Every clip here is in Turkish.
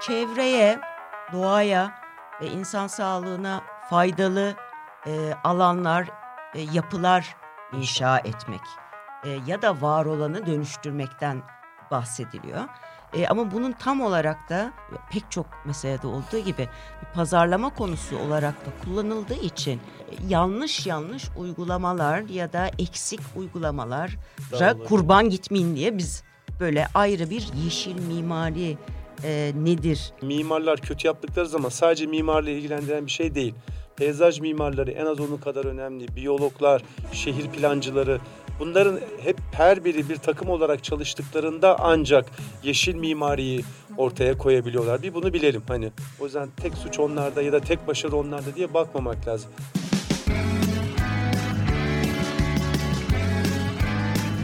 çevreye, doğaya ve insan sağlığına faydalı e, alanlar, e, yapılar inşa etmek e, ya da var olanı dönüştürmekten bahsediliyor. E, ama bunun tam olarak da pek çok meselede olduğu gibi bir pazarlama konusu olarak da kullanıldığı için e, yanlış yanlış uygulamalar ya da eksik uygulamalara kurban gitmeyin diye biz böyle ayrı bir yeşil mimari e, nedir? Mimarlar kötü yaptıkları zaman sadece mimarla ilgilendiren bir şey değil. Peyzaj mimarları en az onun kadar önemli. Biyologlar, şehir plancıları bunların hep her biri bir takım olarak çalıştıklarında ancak yeşil mimariyi ortaya koyabiliyorlar. Bir bunu bilelim hani. O yüzden tek suç onlarda ya da tek başarı onlarda diye bakmamak lazım.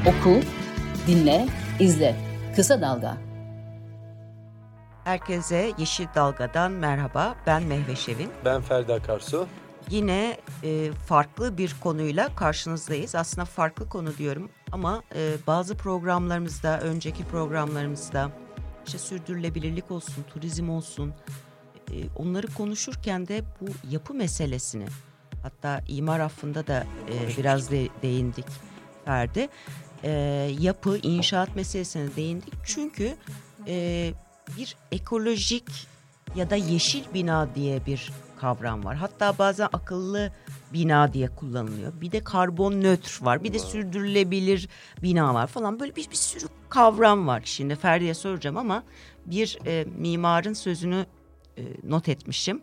Oku, dinle, izle. Kısa Dalga. Herkese Yeşil Dalga'dan merhaba. Ben Mehve Şevin. Ben Ferdi Akarsu. Yine e, farklı bir konuyla karşınızdayız. Aslında farklı konu diyorum ama e, bazı programlarımızda, önceki programlarımızda işte sürdürülebilirlik olsun, turizm olsun e, onları konuşurken de bu yapı meselesini hatta imar affında da e, biraz de, değindik Ferdi. E, yapı, inşaat meselesine değindik. Çünkü e, bir ekolojik ya da yeşil bina diye bir kavram var. Hatta bazen akıllı bina diye kullanılıyor. Bir de karbon nötr var. Bir de sürdürülebilir bina var falan. Böyle bir, bir sürü kavram var. Şimdi Ferdi'ye soracağım ama bir e, mimarın sözünü e, not etmişim.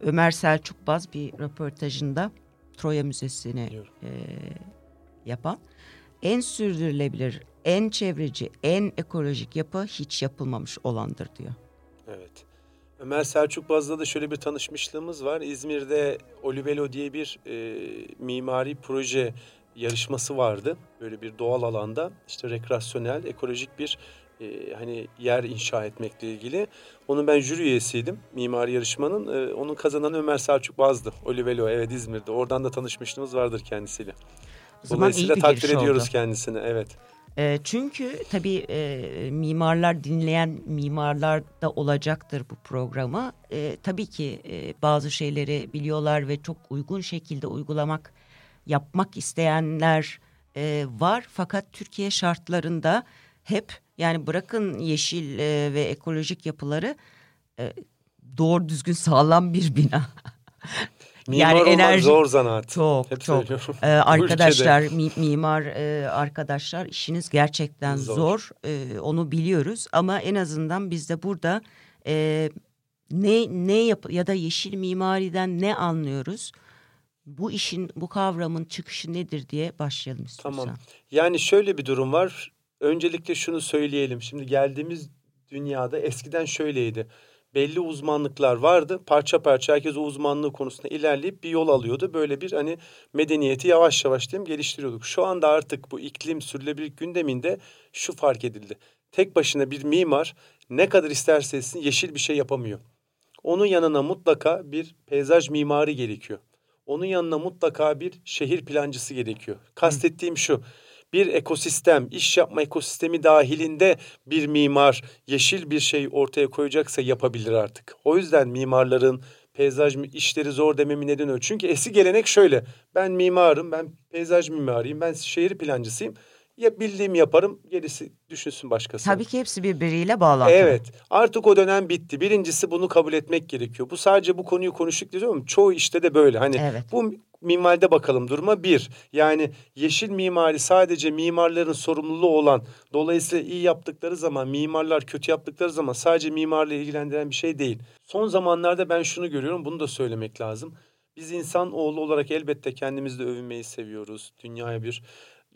Ömer Selçuk Baz bir röportajında Troya Müzesi'ni e, yapan en sürdürülebilir, en çevreci, en ekolojik yapı hiç yapılmamış olandır diyor. Evet. Ömer Selçuk Baz'da da şöyle bir tanışmışlığımız var. İzmir'de Olivelo diye bir e, mimari proje yarışması vardı. Böyle bir doğal alanda işte rekreasyonel, ekolojik bir e, hani yer inşa etmekle ilgili. Onun ben jüri üyesiydim mimari yarışmanın. E, onun kazananı Ömer Selçuk Baz'dı. Olivelo evet İzmir'de. Oradan da tanışmışlığımız vardır kendisiyle. O zaman iyi Dolayısıyla bir takdir ediyoruz oldu. kendisini. Evet. E, çünkü tabii e, mimarlar dinleyen mimarlar da olacaktır bu programı. E, tabii ki e, bazı şeyleri biliyorlar ve çok uygun şekilde uygulamak, yapmak isteyenler e, var. Fakat Türkiye şartlarında hep yani bırakın yeşil e, ve ekolojik yapıları e, doğru düzgün sağlam bir bina. Mimar olmak zor zanaat. Çok Hep çok. söylüyorum. Ee, arkadaşlar mi- mimar e, arkadaşlar işiniz gerçekten Zor. zor. Ee, onu biliyoruz ama en azından biz de burada e, ne ne yap ya da yeşil mimariden ne anlıyoruz? Bu işin bu kavramın çıkışı nedir diye başlayalım istiyorsan. Tamam. Yani şöyle bir durum var. Öncelikle şunu söyleyelim. Şimdi geldiğimiz dünyada eskiden şöyleydi. Belli uzmanlıklar vardı. Parça parça herkes o uzmanlığı konusunda ilerleyip bir yol alıyordu. Böyle bir hani medeniyeti yavaş yavaş diyeyim geliştiriyorduk. Şu anda artık bu iklim sürdürülebilirlik gündeminde şu fark edildi. Tek başına bir mimar ne kadar isterse etsin yeşil bir şey yapamıyor. Onun yanına mutlaka bir peyzaj mimarı gerekiyor. Onun yanına mutlaka bir şehir plancısı gerekiyor. Kastettiğim şu. Bir ekosistem, iş yapma ekosistemi dahilinde bir mimar yeşil bir şey ortaya koyacaksa yapabilir artık. O yüzden mimarların peyzaj işleri zor dememin nedeni o. Çünkü eski gelenek şöyle. Ben mimarım, ben peyzaj mimarıyım, ben şehir plancısıyım. Ya bildiğimi yaparım, gerisi düşünsün başkası. Tabii ki hepsi birbiriyle bağlantılı. Evet. Artık o dönem bitti. Birincisi bunu kabul etmek gerekiyor. Bu sadece bu konuyu konuştuk diyorum. Çoğu işte de böyle. Hani Evet. bu minvalde bakalım duruma bir. Yani yeşil mimari sadece mimarların sorumluluğu olan dolayısıyla iyi yaptıkları zaman mimarlar kötü yaptıkları zaman sadece mimarla ilgilendiren bir şey değil. Son zamanlarda ben şunu görüyorum. Bunu da söylemek lazım. Biz insan oğlu olarak elbette kendimizde övünmeyi seviyoruz. Dünyaya bir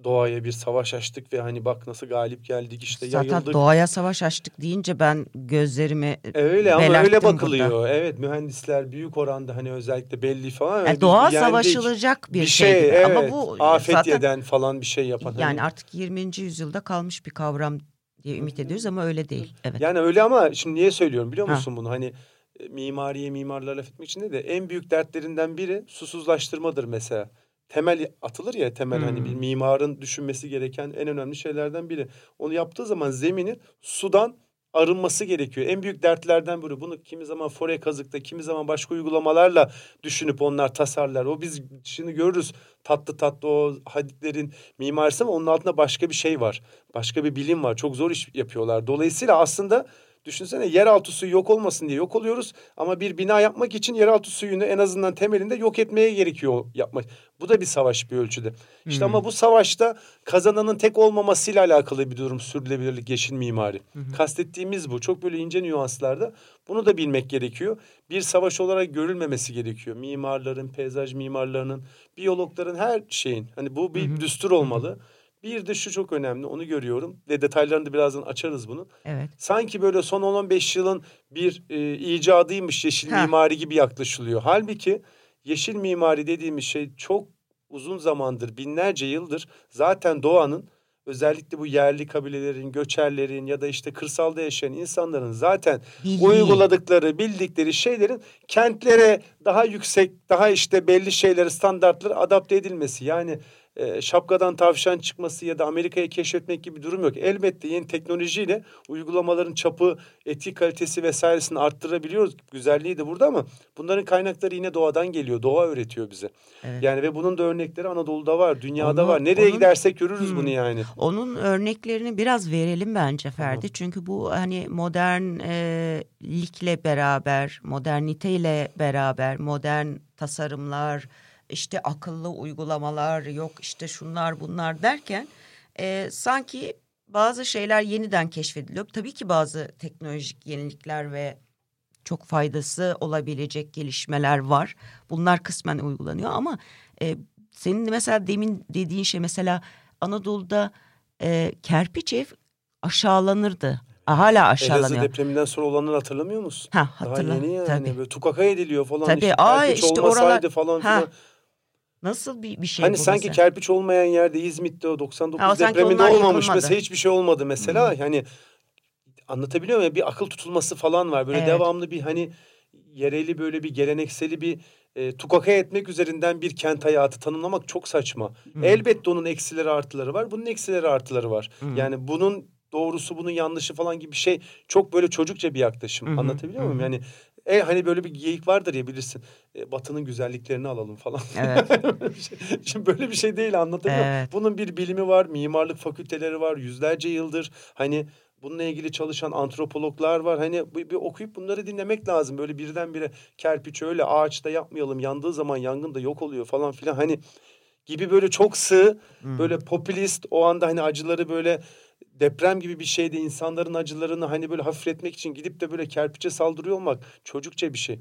doğaya bir savaş açtık ve hani bak nasıl galip geldik işte Zaten yayıldık. doğaya savaş açtık deyince ben gözlerimi Öyle ama öyle burada. bakılıyor. Evet mühendisler büyük oranda hani özellikle belli falan. Yani doğa yendik. savaşılacak bir, bir şey evet. Ama bu afet zaten yeden falan bir şey yapan. yani hani. artık 20. yüzyılda kalmış bir kavram diye ümit ediyoruz ama öyle değil. Evet. Yani öyle ama şimdi niye söylüyorum biliyor Ha. musun bunu? Hani e, mimariye mimarlara laf etmek için de en büyük dertlerinden biri susuzlaştırmadır mesela. Temel atılır ya temel hani Hmm. bir mimarın düşünmesi gereken en önemli şeylerden biri. Onu yaptığı zaman zemini sudan arınması gerekiyor. En büyük dertlerden biri. Bunu kimi zaman fore kazıkta, kimi zaman başka uygulamalarla düşünüp onlar tasarlar. O biz şimdi görürüz tatlı tatlı o haditlerin mimarisi ama onun altında başka bir şey var. Başka bir bilim var. Çok zor iş yapıyorlar. Dolayısıyla aslında Düşünsene yeraltı suyu yok olmasın diye yok oluyoruz ama bir bina yapmak için yeraltı suyunu en azından temelinde yok etmeye gerekiyor yapmak. Bu da bir savaş bir ölçüde. İşte hmm. ama bu savaşta kazananın tek olmamasıyla alakalı bir durum sürdürülebilirlik yeşil mimari. Hmm. Kastettiğimiz bu. Çok böyle ince nüanslarda bunu da bilmek gerekiyor. Bir savaş olarak görülmemesi gerekiyor. Mimarların, peyzaj mimarlarının, biyologların her şeyin. Hani bu bir hmm. düstur olmalı. Hmm. Bir de şu çok önemli onu görüyorum ve detaylarını da birazdan açarız bunu. Evet. Sanki böyle son 10-15 yılın bir e, icadıymış yeşil ha. mimari gibi yaklaşılıyor. Halbuki yeşil mimari dediğimiz şey çok uzun zamandır binlerce yıldır zaten doğanın özellikle bu yerli kabilelerin, göçerlerin ya da işte kırsalda yaşayan insanların zaten Bildiği. uyguladıkları, bildikleri şeylerin kentlere daha yüksek, daha işte belli şeyleri, standartları adapte edilmesi. Yani e, şapkadan tavşan çıkması ya da Amerika'yı keşfetmek gibi bir durum yok. Elbette yeni teknolojiyle uygulamaların çapı, etik kalitesi vesairesini arttırabiliyoruz. Güzelliği de burada ama bunların kaynakları yine doğadan geliyor. Doğa öğretiyor bize. Evet. Yani ve bunun da örnekleri Anadolu'da var, dünyada Onu, var. Nereye onun, gidersek görürüz hmm, bunu yani. Onun örneklerini biraz verelim bence Ferdi. Tamam. Çünkü bu hani modernlikle beraber, moderniteyle beraber, modern tasarımlar, işte akıllı uygulamalar yok işte şunlar bunlar derken e, sanki bazı şeyler yeniden keşfediliyor. Tabii ki bazı teknolojik yenilikler ve çok faydası olabilecek gelişmeler var. Bunlar kısmen uygulanıyor ama e, senin mesela demin dediğin şey mesela Anadolu'da e, kerpiç ev aşağılanırdı. Hala aşağılanıyor. Elazığ depreminden sonra olanları hatırlamıyor musun? Ha hatırla. Daha yeni yani. Tabii. Böyle tukaka ediliyor falan. Tabii. Işte, Aa, işte oralar... falan ha. filan. Nasıl bir, bir şey Hani sanki sen? kerpiç olmayan yerde İzmit'te o 99 ha, o depreminde olmamış yapılmadı. mesela hiçbir şey olmadı mesela. Hmm. Yani anlatabiliyor muyum? Bir akıl tutulması falan var. Böyle evet. devamlı bir hani yereli böyle bir gelenekseli bir e, tukaka etmek üzerinden bir kent hayatı tanımlamak çok saçma. Hmm. Elbette onun eksileri artıları var. Bunun eksileri artıları var. Hmm. Yani bunun doğrusu bunun yanlışı falan gibi bir şey çok böyle çocukça bir yaklaşım. Hı-hı. Anlatabiliyor muyum? Yani e, hani böyle bir geyik vardır ya bilirsin. E, batının güzelliklerini alalım falan. Evet. Şey, şimdi böyle bir şey değil anlatabiliyor evet. Bunun bir bilimi var, mimarlık fakülteleri var yüzlerce yıldır. Hani bununla ilgili çalışan antropologlar var. Hani bir, bir okuyup bunları dinlemek lazım. Böyle birdenbire kerpiç öyle ağaçta yapmayalım. Yandığı zaman yangın da yok oluyor falan filan. Hani gibi böyle çok sığ, hmm. böyle popülist o anda hani acıları böyle deprem gibi bir şeyde insanların acılarını hani böyle hafifletmek için gidip de böyle kerpiçe saldırıyor olmak çocukça bir şey.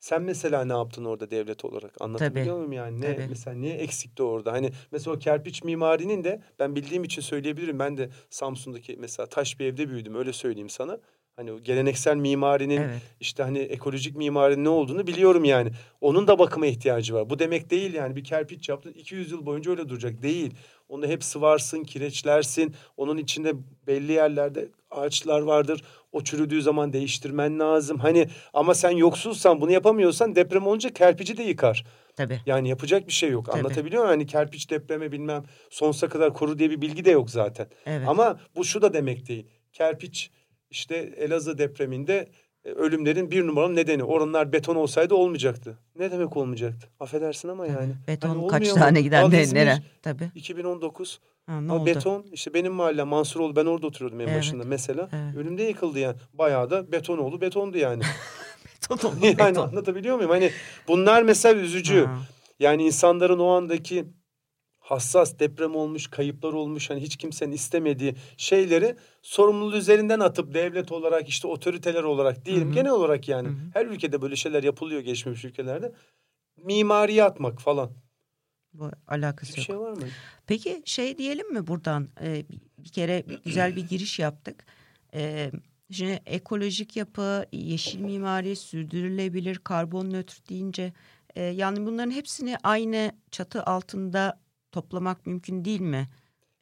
Sen mesela ne yaptın orada devlet olarak? Anlatabiliyor muyum yani? Ne Tabii. mesela niye eksikti orada? Hani mesela o kerpiç mimarinin de ben bildiğim için söyleyebilirim. Ben de Samsun'daki mesela taş bir evde büyüdüm öyle söyleyeyim sana. Hani o geleneksel mimarinin evet. işte hani ekolojik mimarinin ne olduğunu biliyorum yani. Onun da bakıma ihtiyacı var. Bu demek değil yani bir kerpiç yaptın 200 yıl boyunca öyle duracak değil. Onu hep sıvarsın, kireçlersin. Onun içinde belli yerlerde ağaçlar vardır. O çürüdüğü zaman değiştirmen lazım. Hani ama sen yoksulsan bunu yapamıyorsan deprem olunca kerpici de yıkar. Tabii. Yani yapacak bir şey yok. Tabii. Anlatabiliyor muyum? Hani kerpiç depreme bilmem sonsuza kadar koru diye bir bilgi de yok zaten. Evet. Ama bu şu da demek değil. Kerpiç işte Elazığ depreminde e, ölümlerin bir numaralı nedeni. Oranlar beton olsaydı olmayacaktı. Ne demek olmayacaktı? Affedersin ama yani. Beton hani kaç tane giden de nere? Tabii. 2019. Ha, ne oldu? Beton işte benim mahallem Mansuroğlu ben orada oturuyordum en evet. başında mesela. Evet. Ölümde yıkıldı yani. Bayağı da beton oldu betondu yani. beton oldu yani beton. anlatabiliyor muyum? Hani bunlar mesela üzücü. Ha. Yani insanların o andaki hassas deprem olmuş, kayıplar olmuş hani hiç kimsenin istemediği şeyleri sorumluluğu üzerinden atıp devlet olarak işte otoriteler olarak diyelim Hı-hı. genel olarak yani Hı-hı. her ülkede böyle şeyler yapılıyor geçmiş ülkelerde. Mimariye atmak falan. Bu alakası bir yok. şey var mı? Peki şey diyelim mi buradan e, bir kere güzel bir giriş yaptık. E, şimdi ekolojik yapı, yeşil mimari, sürdürülebilir, karbon nötr deyince e, yani bunların hepsini aynı çatı altında toplamak mümkün değil mi?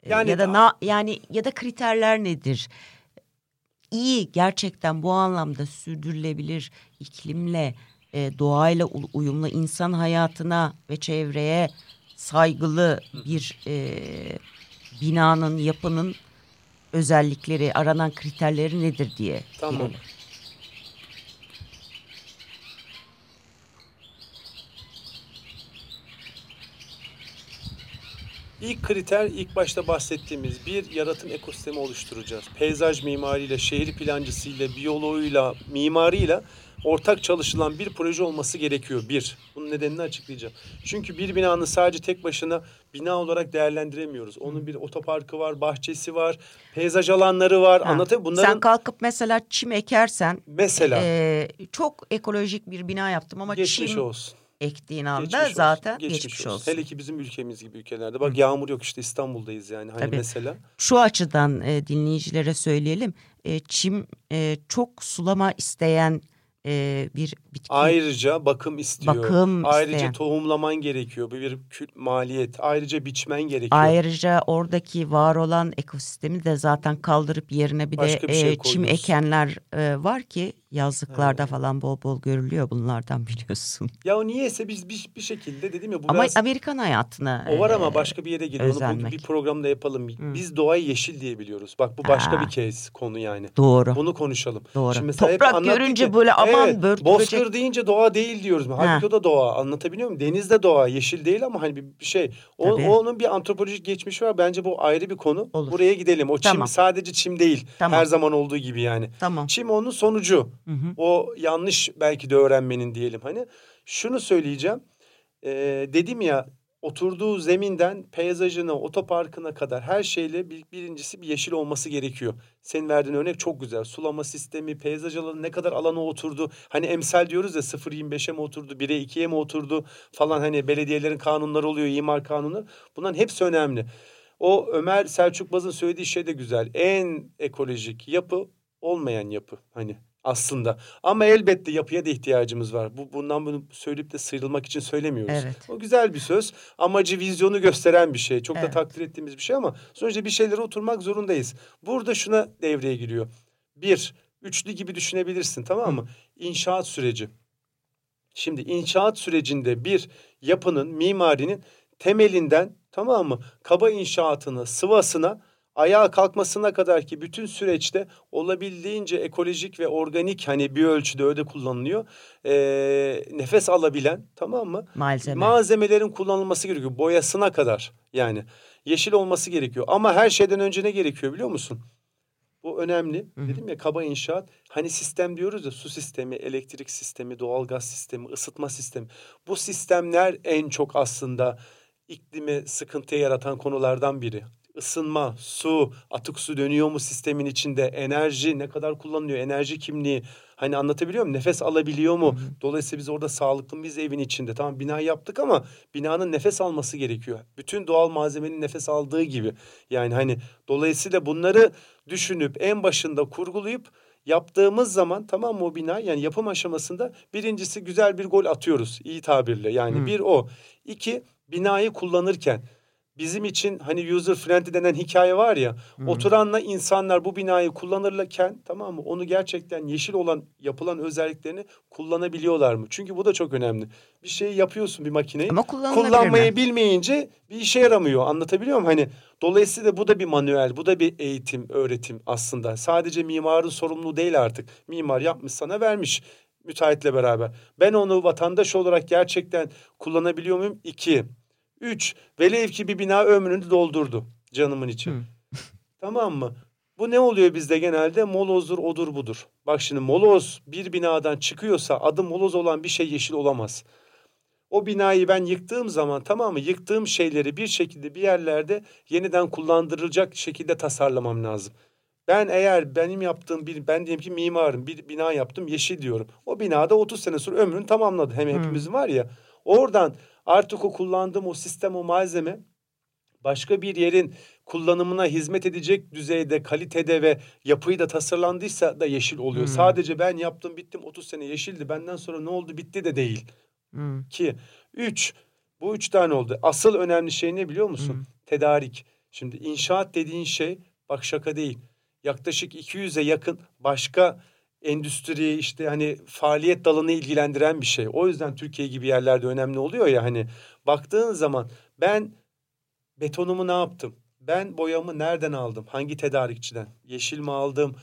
Ee, yani ya da na, yani ya da kriterler nedir? İyi gerçekten bu anlamda sürdürülebilir iklimle e, doğayla uyumlu insan hayatına ve çevreye saygılı bir e, binanın yapının özellikleri, aranan kriterleri nedir diye Tamam. girelim. İlk kriter ilk başta bahsettiğimiz bir yaratım ekosistemi oluşturacağız. Peyzaj mimariyle, şehir plancısıyla, biyoloğuyla, mimarıyla ortak çalışılan bir proje olması gerekiyor. Bir. Bunun nedenini açıklayacağım. Çünkü bir binanın sadece tek başına bina olarak değerlendiremiyoruz. Onun bir otoparkı var, bahçesi var, peyzaj alanları var. Ha, Anlatayım? Bunların Sen kalkıp mesela çim ekersen mesela e, çok ekolojik bir bina yaptım ama geçmiş çim olsun. Ektiğin anda Geçmiş olsun, zaten geçmiş, olsun. Hele ki bizim ülkemiz gibi ülkelerde. Bak yağmur yok işte İstanbul'dayız yani. Hani Tabii. mesela. Şu açıdan e, dinleyicilere söyleyelim. E, çim e, çok sulama isteyen e, bir bitki. Ayrıca bakım istiyor. Bakım Ayrıca isteyen. tohumlaman gerekiyor. Bu bir kül- maliyet. Ayrıca biçmen gerekiyor. Ayrıca oradaki var olan ekosistemi de zaten kaldırıp yerine bir Başka de bir şey e, çim ekenler e, var ki yazlıklarda falan bol bol görülüyor bunlardan biliyorsun. Ya o niyeyse biz bir, bir şekilde dedim ya bu Ama biraz Amerikan hayatına o var ama başka bir yere geliyor. Onu bir programda yapalım. Hı. Biz doğayı yeşil diye biliyoruz. Bak bu başka Ha. bir kez konu yani. doğru. Bunu konuşalım. Doğru. Şimdi Toprak görünce ki, böyle aman evet, börtü Bozkır böcek. deyince doğa değil diyoruz. Halbuki o da doğa. Anlatabiliyor muyum? Deniz de doğa. Yeşil değil ama hani bir, şey. O, Tabii. onun bir antropolojik geçmişi var. Bence bu ayrı bir konu. Olur. Buraya gidelim. O çim Tamam. sadece çim değil. Tamam. Her zaman olduğu gibi yani. Tamam. Çim onun sonucu. Hı hı. O yanlış belki de öğrenmenin diyelim. Hani şunu söyleyeceğim. Ee, dedim ya oturduğu zeminden peyzajına, otoparkına kadar her şeyle bir, birincisi bir yeşil olması gerekiyor. Senin verdiğin örnek çok güzel. Sulama sistemi, peyzaj alanı ne kadar alana oturdu. Hani emsal diyoruz ya 0.25'e mi oturdu, 1'e 2'ye mi oturdu falan hani belediyelerin kanunları oluyor, imar kanunu. Bunların hepsi önemli. O Ömer Selçuk Baz'ın söylediği şey de güzel. En ekolojik yapı olmayan yapı hani aslında. Ama elbette yapıya da ihtiyacımız var. Bu bundan bunu söyleyip de sıyrılmak için söylemiyoruz. Evet. O güzel bir söz. Amacı, vizyonu gösteren bir şey. Çok da Evet. takdir ettiğimiz bir şey ama sonuçta bir şeylere oturmak zorundayız. Burada şuna devreye giriyor. Bir, üçlü gibi düşünebilirsin tamam mı? İnşaat süreci. Şimdi inşaat sürecinde bir yapının, mimarinin temelinden tamam mı? Kaba inşaatını, sıvasına, ayağa kalkmasına kadar ki bütün süreçte olabildiğince ekolojik ve organik hani bir ölçüde öyle kullanılıyor. Ee, nefes alabilen tamam mı? Malzeme. Malzemelerin kullanılması gerekiyor. Boyasına kadar yani. Yeşil olması gerekiyor. Ama her şeyden önce ne gerekiyor biliyor musun? Bu önemli. Hı hı. Dedim ya kaba inşaat. Hani sistem diyoruz ya su sistemi, elektrik sistemi, doğalgaz sistemi, ısıtma sistemi. Bu sistemler en çok aslında iklimi sıkıntıya yaratan konulardan biri. Isınma, su, atık su dönüyor mu sistemin içinde? Enerji ne kadar kullanılıyor? Enerji kimliği. Hani anlatabiliyor muyum? Nefes alabiliyor mu? Dolayısıyla biz orada sağlıklı mıyız evin içinde? Tamam bina yaptık ama binanın nefes alması gerekiyor. Bütün doğal malzemenin nefes aldığı gibi. Yani hani dolayısıyla bunları düşünüp en başında kurgulayıp yaptığımız zaman tamam mı o bina yani yapım aşamasında birincisi güzel bir gol atıyoruz iyi tabirle. Yani Hı. bir o. İki binayı kullanırken bizim için hani user friendly denen hikaye var ya Hı. oturanla insanlar bu binayı kullanırken tamam mı onu gerçekten yeşil olan yapılan özelliklerini kullanabiliyorlar mı? Çünkü bu da çok önemli. Bir şeyi yapıyorsun bir makineyi Ama kullanmayı mi? bilmeyince bir işe yaramıyor. Anlatabiliyor muyum? Hani dolayısıyla bu da bir manuel, bu da bir eğitim, öğretim aslında. Sadece mimarın sorumluluğu değil artık. Mimar yapmış sana vermiş müteahhitle beraber. Ben onu vatandaş olarak gerçekten kullanabiliyor muyum? İki. Üç. Velev ki bir bina ömrünü doldurdu canımın içi. Hı. Tamam mı? Bu ne oluyor bizde genelde? Molozdur, odur budur. Bak şimdi moloz bir binadan çıkıyorsa adı moloz olan bir şey yeşil olamaz. O binayı ben yıktığım zaman tamam mı? Yıktığım şeyleri bir şekilde bir yerlerde yeniden kullandırılacak şekilde tasarlamam lazım. Ben eğer benim yaptığım bir ben diyelim ki mimarım bir bina yaptım yeşil diyorum. O binada 30 sene sonra ömrünü tamamladı. Hem hepimizin var ya. Oradan artık o kullandığım o sistem o malzeme başka bir yerin kullanımına hizmet edecek düzeyde, kalitede ve yapıyı da tasarlandıysa da yeşil oluyor. Hmm. Sadece ben yaptım bittim 30 sene yeşildi. Benden sonra ne oldu bitti de değil. Hı. Ki üç. Bu üç tane oldu. Asıl önemli şey ne biliyor musun? Hı. Tedarik. Şimdi inşaat dediğin şey bak şaka değil. Yaklaşık 200'e yakın başka endüstri işte hani faaliyet dalını ilgilendiren bir şey. O yüzden Türkiye gibi yerlerde önemli oluyor ya hani baktığın zaman ben betonumu ne yaptım? Ben boyamı nereden aldım? Hangi tedarikçiden? Yeşil mi aldım?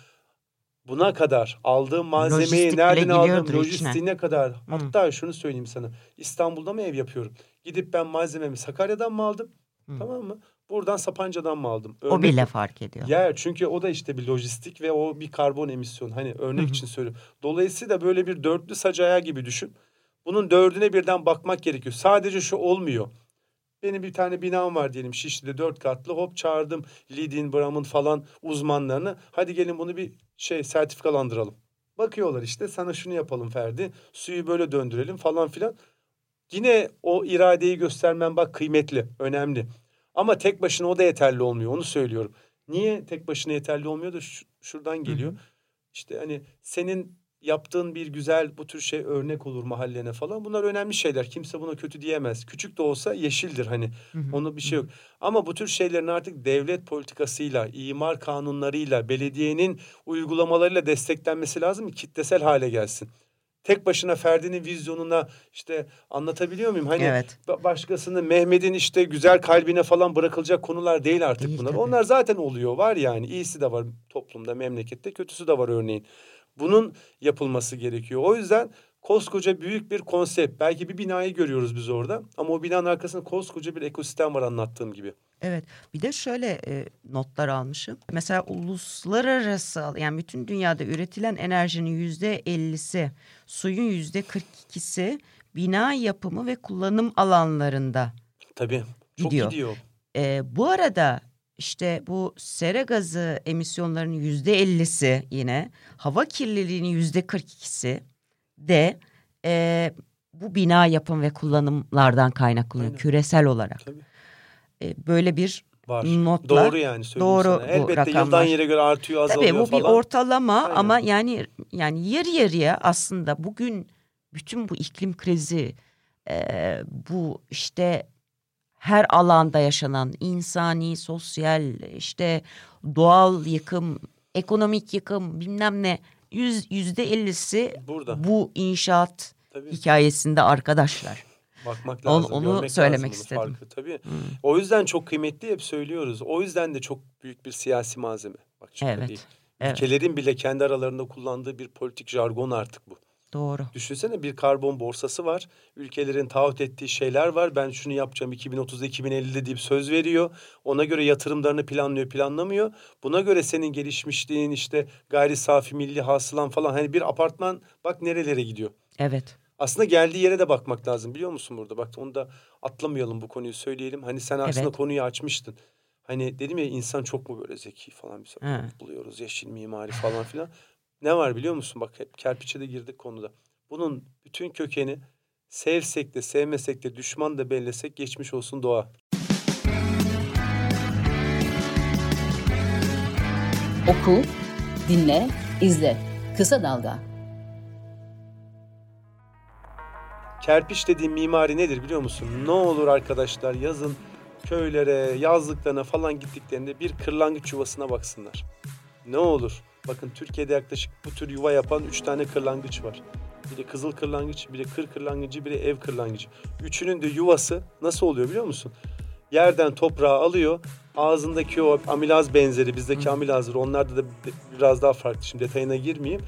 Buna kadar aldığım malzemeyi Lojistik nereden aldım? giriyordur içine. Lojistiğine kadar. Hatta şunu söyleyeyim sana. İstanbul'da mı ev yapıyorum? Gidip ben malzememi Sakarya'dan mı aldım? Hı. Tamam mı? Buradan Sapanca'dan mı aldım? O Örnek- bile fark ediyor. Ya çünkü o da işte bir lojistik ve o bir karbon emisyonu. Hani örnek Hı hı. için söylüyorum. Dolayısıyla böyle bir dörtlü saç ayağı gibi düşün. Bunun dördüne birden bakmak gerekiyor. Sadece şu olmuyor. Benim bir tane binam var diyelim Şişli'de dört katlı. Hop çağırdım Lidin, Bram'ın falan uzmanlarını. Hadi gelin bunu bir şey sertifikalandıralım. Bakıyorlar işte sana şunu yapalım Ferdi. Suyu böyle döndürelim falan filan. Yine o iradeyi göstermen bak kıymetli, önemli. Ama tek başına o da yeterli olmuyor. Onu söylüyorum. Niye tek başına yeterli olmuyor da şu- şuradan geliyor. İşte hani senin yaptığın bir güzel bu tür şey örnek olur mahallene falan. Bunlar önemli şeyler. Kimse buna kötü diyemez. Küçük de olsa yeşildir hani. Hı hı. Onu bir şey yok. Ama bu tür şeylerin artık devlet politikasıyla, imar kanunlarıyla, belediyenin uygulamalarıyla desteklenmesi lazım ki kitlesel hale gelsin. Tek başına Ferdi'nin vizyonuna işte anlatabiliyor muyum? Hani Evet. ba- başkasının Mehmet'in işte güzel kalbine falan bırakılacak konular değil artık Değil bunlar. tabii. Onlar zaten oluyor. Var yani. iyisi de var toplumda, memlekette, kötüsü de var örneğin. Bunun yapılması gerekiyor. O yüzden koskoca büyük bir konsept. Belki bir binayı görüyoruz biz orada ama o binanın arkasında koskoca bir ekosistem var anlattığım gibi. Evet. Bir de şöyle e, notlar almışım. Mesela uluslararası yani bütün dünyada üretilen enerjinin yüzde ellisi, suyun yüzde 42'si bina yapımı ve kullanım alanlarında. Tabii. Çok Gidiyor. gidiyor. E, bu arada işte bu sera gazı emisyonlarının yüzde ellisi yine hava kirliliğinin yüzde 42'si de e, bu bina yapım ve kullanımlardan kaynaklanıyor Aynen. küresel olarak. Tabii. E, böyle bir Var. notlar. Doğru yani Doğru sana. Elbette rakamlar. yıldan yere göre artıyor, azalıyor Tabii bu falan. bir ortalama Aynen. ama yani yani yarı yarıya aslında bugün bütün bu iklim krizi e, bu işte her alanda yaşanan insani, sosyal, işte doğal yıkım, ekonomik yıkım bilmem ne yüz, yüzde ellisi Burada. bu inşaat Tabii. hikayesinde arkadaşlar. Bakmak Onu- lazım. onu görmek söylemek lazım istedim. Farkı. Tabii. O yüzden çok kıymetli hep söylüyoruz. O yüzden de çok büyük bir siyasi malzeme. Bak Evet, değil. evet. Ülkelerin bile kendi aralarında kullandığı bir politik jargon artık bu. Doğru. Düşünsene bir karbon borsası var. Ülkelerin taahhüt ettiği şeyler var. Ben şunu yapacağım 2030'da 2050'de deyip söz veriyor. Ona göre yatırımlarını planlıyor, planlamıyor. Buna göre senin gelişmişliğin işte gayri safi milli hasılan falan hani bir apartman bak nerelere gidiyor. Evet. Aslında geldiği yere de bakmak lazım biliyor musun burada? Bak onu da atlamayalım bu konuyu söyleyelim. Hani sen aslında Evet. konuyu açmıştın. Hani dedim ya insan çok mu böyle zeki falan biz He. buluyoruz yeşil mimari falan filan. Ne var biliyor musun? Bak hep kerpiçe de girdik konuda. Bunun bütün kökeni sevsek de sevmesek de düşman da bellesek geçmiş olsun doğa. Oku, dinle, izle. Kısa Dalga. Kerpiç dediğim mimari nedir biliyor musun? Ne olur arkadaşlar yazın köylere, yazlıklarına falan gittiklerinde bir kırlangıç yuvasına baksınlar. Ne olur. Bakın Türkiye'de yaklaşık bu tür yuva yapan üç tane kırlangıç var. Biri kızıl kırlangıç, biri kır kırlangıcı, biri ev kırlangıcı. Üçünün de yuvası nasıl oluyor biliyor musun? Yerden toprağı alıyor. Ağzındaki o amilaz benzeri, bizdeki amilazdır. Onlarda da biraz daha farklı. Şimdi detayına girmeyeyim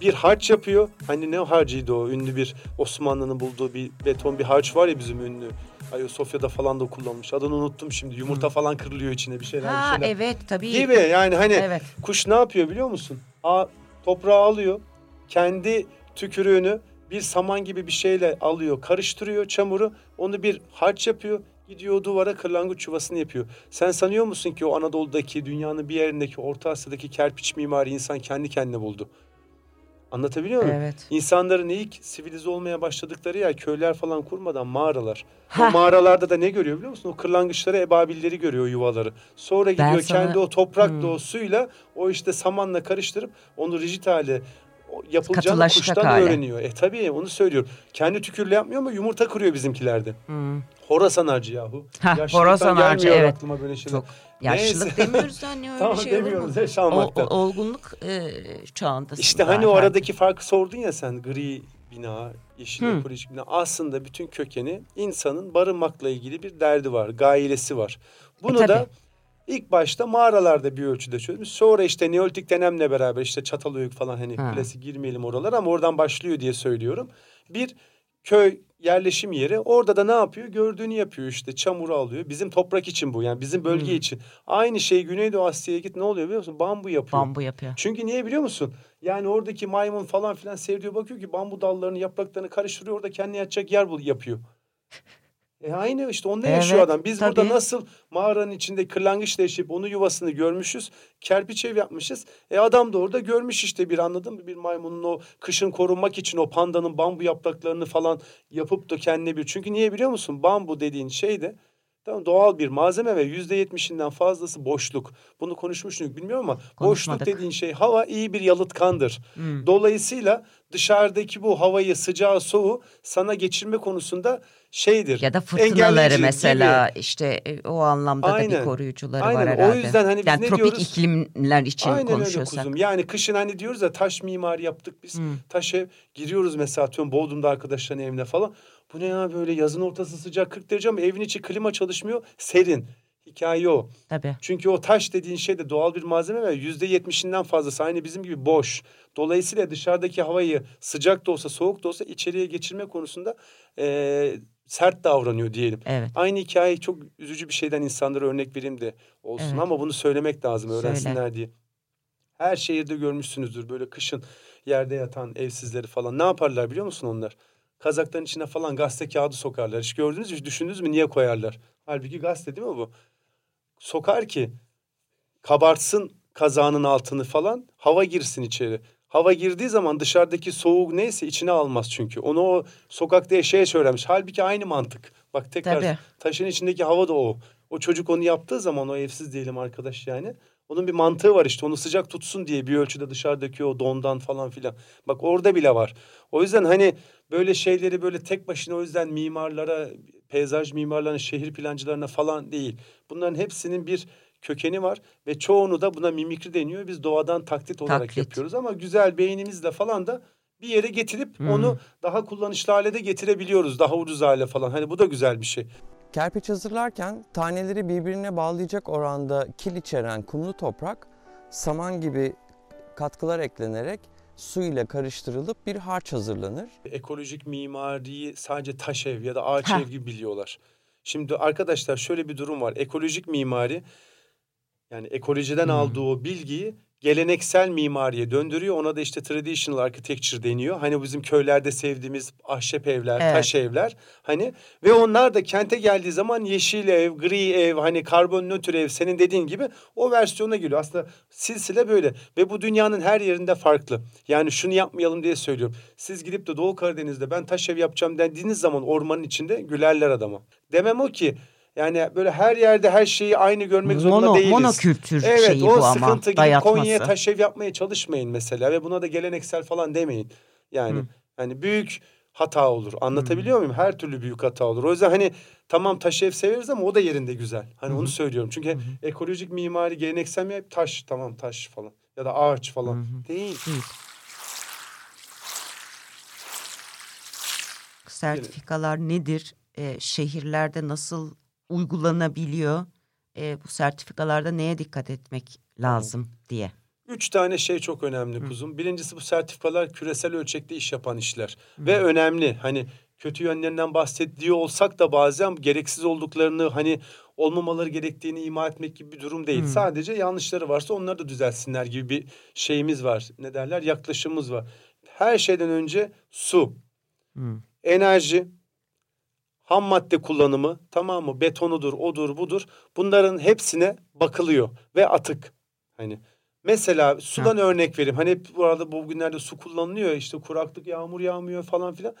bir harç yapıyor. Hani ne harcıydı o? Ünlü bir Osmanlı'nın bulduğu bir beton bir harç var ya bizim ünlü. Ayasofya'da falan da kullanmış. Adını unuttum şimdi. Yumurta falan kırılıyor içine bir şeyler Ha bir şeyler. evet tabii. Gibi yani hani Evet. kuş ne yapıyor biliyor musun? A, toprağı alıyor. Kendi tükürüğünü bir saman gibi bir şeyle alıyor. Karıştırıyor çamuru. Onu bir harç yapıyor. Gidiyor duvara kırlangıç yuvasını yapıyor. Sen sanıyor musun ki o Anadolu'daki, dünyanın bir yerindeki, Orta Asya'daki kerpiç mimari insan kendi kendine buldu? Anlatabiliyor muyum? Evet. İnsanların ilk sivilize olmaya başladıkları yer köyler falan kurmadan mağaralar. Heh. O mağaralarda da ne görüyor biliyor musun? O kırlangıçları, ebabilleri görüyor yuvaları. Sonra gidiyor Ben sana- kendi o toprakla Hmm. o suyla o işte samanla karıştırıp onu rigid hale yapılacağını kuştan hale. öğreniyor. E tabii onu söylüyorum. Kendi tükürle yapmıyor ama yumurta kırıyor bizimkilerde. Hmm. Horasan harcı yahu. Yaşlılıktan horasan harcı, evet. aklıma böyle şeyler. Çok yaşlılık Neyse. demiyoruz anne öyle Tamam şey olur mu? demiyoruz yaş O, almaktan. o- olgunluk e, çağındasın. İşte hani o aradaki farkı sordun ya sen gri bina, yeşil Hı. ekolojik bina. Aslında bütün kökeni insanın barınmakla ilgili bir derdi var, gailesi var. Bunu E, da İlk başta mağaralarda bir ölçüde çözmüş. Sonra işte Neolitik dönemle beraber işte Çatalhöyük falan hani Ha. klasik girmeyelim oralara ama oradan başlıyor diye söylüyorum. Bir köy yerleşim yeri. Orada da ne yapıyor? Gördüğünü yapıyor işte. Çamuru alıyor. Bizim toprak için bu. Yani bizim bölge Hmm. için. Aynı şey Güneydoğu Asya'ya git ne oluyor biliyor musun? Bambu yapıyor. Bambu yapıyor. Çünkü niye biliyor musun? Yani oradaki maymun falan filan sevdiği bakıyor ki bambu dallarını, yapraklarını karıştırıyor. Orada kendine yatacak yer bul yapıyor. E aynı işte onda yaşıyor Evet, adam. Biz tabii. burada nasıl mağaranın içinde kırlangıçla yaşayıp onun yuvasını görmüşüz. Kerpiç ev yapmışız. E adam da orada görmüş işte bir anladın mı? Bir maymunun o kışın korunmak için o pandanın bambu yapraklarını falan yapıp da kendine bir. Çünkü niye biliyor musun? Bambu dediğin şey de Tamam doğal bir malzeme ve yüzde yetmişinden fazlası boşluk. Bunu konuşmuştuk bilmiyorum ama boşluk dediğin şey hava iyi bir yalıtkandır. Hmm. Dolayısıyla dışarıdaki bu havayı sıcağı soğuğu sana geçirme konusunda şeydir. Ya da fırtınaları mesela işte e, o anlamda da Aynen. bir koruyucuları Aynen. var O herhalde. yüzden hani biz yani ne tropik diyoruz? iklimler için Aynen öyle konuşuyorsak. kuzum. Yani kışın hani diyoruz ya taş mimari yaptık biz. Hmm. Taş ev giriyoruz mesela atıyorum Bodrum'da arkadaşların evine falan. Bu ne ya böyle yazın ortası sıcak 40 derece ama evin içi klima çalışmıyor. Serin. Hikaye o. Tabii. Çünkü o taş dediğin şey de doğal bir malzeme ve yüzde yetmişinden fazlası aynı bizim gibi boş. Dolayısıyla dışarıdaki havayı sıcak da olsa soğuk da olsa içeriye geçirme konusunda eee, sert davranıyor diyelim. Evet. Aynı hikaye çok üzücü bir şeyden insanlara örnek vereyim de olsun Evet. ama bunu söylemek lazım Söyle. öğrensinler diye. Her şehirde görmüşsünüzdür böyle kışın yerde yatan evsizleri falan. Ne yaparlar biliyor musun onlar? Kazakların içine falan gazete kağıdı sokarlar. Hiç gördünüz mü? Hiç düşündünüz mü niye koyarlar? Halbuki gazete değil mi bu? Sokar ki kabartsın kazağının altını falan hava girsin içeri. Hava girdiği zaman dışarıdaki soğuk neyse içine almaz çünkü. Onu o sokakta yaşaya söylemiş. Halbuki aynı mantık. Bak tekrar Tabii. taşın içindeki hava da o. O çocuk onu yaptığı zaman o evsiz diyelim arkadaş yani. Onun bir mantığı var işte onu sıcak tutsun diye bir ölçüde dışarıdaki o dondan falan filan. Bak orada bile var. O yüzden hani böyle şeyleri böyle tek başına o yüzden mimarlara, peyzaj mimarlarına, şehir plancılarına falan değil. Bunların hepsinin bir kökeni var ve çoğunu da buna mimikri deniyor. Biz doğadan taklit olarak Taklit. yapıyoruz ama güzel beynimizle falan da bir yere getirip Hmm. onu daha kullanışlı hale de getirebiliyoruz. Daha ucuz hale falan. Hani bu da güzel bir şey. Kerpiç hazırlarken taneleri birbirine bağlayacak oranda kil içeren kumlu toprak saman gibi katkılar eklenerek su ile karıştırılıp bir harç hazırlanır. ekolojik mimariyi sadece taş ev ya da ağaç Heh. ev gibi biliyorlar. Şimdi arkadaşlar şöyle bir durum var. Ekolojik mimari yani ekolojiden Hmm. aldığı o bilgiyi geleneksel mimariye döndürüyor. Ona da işte traditional architecture deniyor. Hani bizim köylerde sevdiğimiz ahşap evler, Evet. taş evler. Hani ve onlar da kente geldiği zaman yeşil ev, gri ev, hani karbon nötr ev senin dediğin gibi o versiyona geliyor. Aslında silsile böyle ve bu dünyanın her yerinde farklı. Yani şunu yapmayalım diye söylüyorum. Siz gidip de Doğu Karadeniz'de ben taş ev yapacağım dediğiniz zaman ormanın içinde gülerler adama. Demem o ki yani böyle her yerde her şeyi aynı görmek zorunda Mono, değiliz. monokültür Evet şeyi o bu ama sıkıntı gidip dayatması. Konya'ya taş ev yapmaya çalışmayın mesela ve buna da geleneksel falan demeyin. Yani Hı. hani büyük hata olur. Anlatabiliyor muyum? Her türlü büyük hata olur. O yüzden hani tamam taş ev severiz ama o da yerinde güzel. Hani onu söylüyorum. Çünkü ekolojik mimari geleneksel mi taş tamam taş falan ya da ağaç falan Hı hı. değil. Değil. Sertifikalar nedir? Ee, şehirlerde nasıl uygulanabiliyor? Ee, bu sertifikalarda neye dikkat etmek lazım diye. Üç tane şey çok önemli kuzum. Birincisi bu sertifikalar küresel ölçekte iş yapan işler. Ve önemli. Hani kötü yönlerinden bahsediyor olsak da bazen gereksiz olduklarını hani olmamaları gerektiğini ima etmek gibi bir durum değil. Hı. Sadece yanlışları varsa onları da düzeltsinler gibi bir şeyimiz var. Ne derler? Yaklaşımımız var. Her şeyden önce su, Hı. enerji, ham madde kullanımı tamam mı? Betonudur, odur, budur. Bunların hepsine bakılıyor ve atık. Hani mesela sudan örnek vereyim. Hani hep bu arada bu günlerde su kullanılıyor. İşte kuraklık, yağmur yağmıyor falan filan.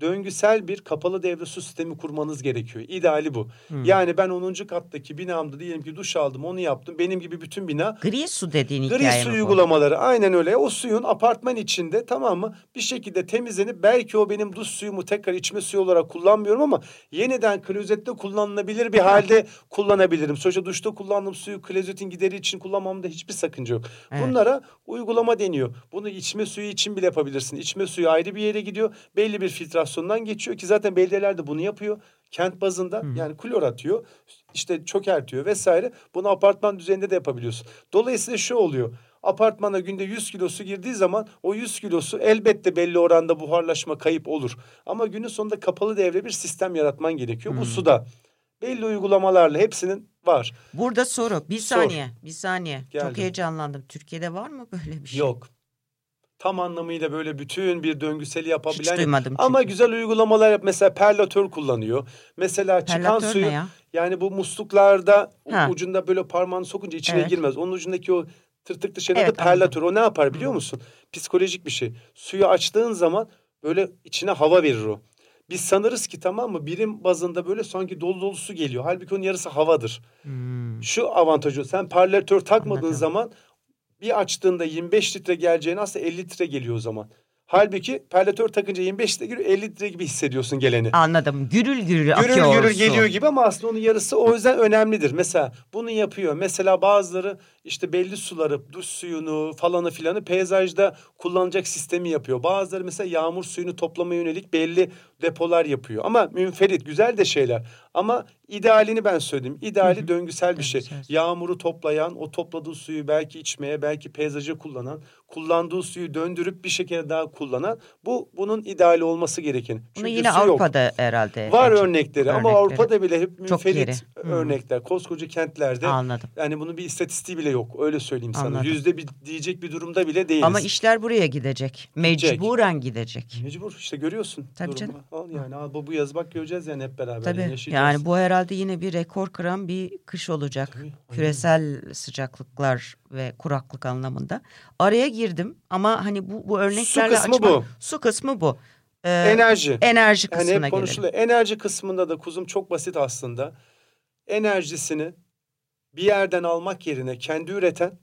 Döngüsel bir kapalı devre su sistemi kurmanız gerekiyor. İdeali bu. Hı. Yani ben 10. kattaki binamda diyelim ki duş aldım, onu yaptım. Benim gibi bütün bina Gri su dediğin Gri hikaye su mi bu? uygulamaları aynen öyle. O suyun apartman içinde tamam mı bir şekilde temizlenip belki o benim duş suyumu tekrar içme suyu olarak kullanmıyorum ama yeniden klozette kullanılabilir bir halde kullanabilirim. Sonuçta duşta kullandığım suyu klozetin gideri için kullanmamda hiçbir sakınca yok. Evet. Bunlara uygulama deniyor. Bunu içme suyu için bile yapabilirsin. İçme suyu ayrı bir yere gidiyor. Belli bir filtrasyon operasyondan geçiyor ki zaten belediyeler de bunu yapıyor. Kent bazında yani klor atıyor, işte çökertiyor vesaire. Bunu apartman düzeyinde de yapabiliyorsun. Dolayısıyla şu oluyor. Apartmana günde 100 kilo su girdiği zaman o 100 kilosu elbette belli oranda buharlaşma kayıp olur. Ama günün sonunda kapalı devre bir sistem yaratman gerekiyor. Bu suda belli uygulamalarla hepsinin var. Burada soru. Bir Sor. saniye. Bir saniye. Geldim. Çok heyecanlandım. Türkiye'de var mı böyle bir şey? Yok. Tam anlamıyla böyle bütün bir döngüseli yapabilen Hiç duymadım çünkü. ama güzel uygulamalar yap. Mesela perlatör kullanıyor. Mesela çıkan Perlatör suyu ya? yani bu musluklarda Ha. ucunda böyle parmağını sokunca içine Evet. girmez. Onun ucundaki o tırtıklı şeyin Evet, adı perlatör. O ne yapar biliyor musun? Psikolojik bir şey. Suyu açtığın zaman böyle içine hava verir o. Biz sanırız ki tamam mı birim bazında böyle sanki dolu dolu su geliyor. Halbuki onun yarısı havadır. Hmm. Şu avantajı sen parlatör takmadığın Anladım. zaman bir açtığında 25 litre geleceğine aslında 50 litre geliyor o zaman. Halbuki parlatör takınca 25 litre giriyor 50 litre gibi hissediyorsun geleni. Anladım. Gürül gürül Gürül akıyor gürül su. geliyor gibi ama aslında onun yarısı o yüzden önemlidir. Mesela bunu yapıyor. Mesela bazıları işte belli suları, duş suyunu falanı filanı peyzajda kullanacak sistemi yapıyor. Bazıları mesela yağmur suyunu toplamaya yönelik belli depolar yapıyor. Ama münferit güzel de şeyler. Ama idealini ben söyledim. İdeali döngüsel bir şey. Yağmuru toplayan, o topladığı suyu belki içmeye, belki peyzaja kullanan, kullandığı suyu döndürüp bir şekilde daha kullanan. Bu bunun ideali olması gereken. Bunu Çünkü yine su yok. Avrupa'da herhalde. Var gerçek- örnekleri, ama örnekleri. Avrupa'da bile hep münferit örnekler. Koskoca kentlerde Anladım. yani bunun bir istatistiği bile yok. Öyle söyleyeyim sana. Anladım. Yüzde bir diyecek bir durumda bile değiliz. Ama işler buraya gidecek. Mecburen gidecek. Mecbur işte görüyorsun. Tabii durumu. Al yani al bu, bu yaz bak göreceğiz yani hep beraber. Tabii. yaşayacağız. Yani bu herhalde yine bir rekor kıran bir kış olacak. Tabii, aynen. Küresel sıcaklıklar ve kuraklık anlamında. Araya girdim ama hani bu bu örneklerle kısmı açmak- bu. Su kısmı bu. Ee, Enerji. enerji Yani kısmına hep gelelim. konuşuluyor. Enerji kısmında da kuzum çok basit aslında. Enerjisini bir yerden almak yerine kendi üreten,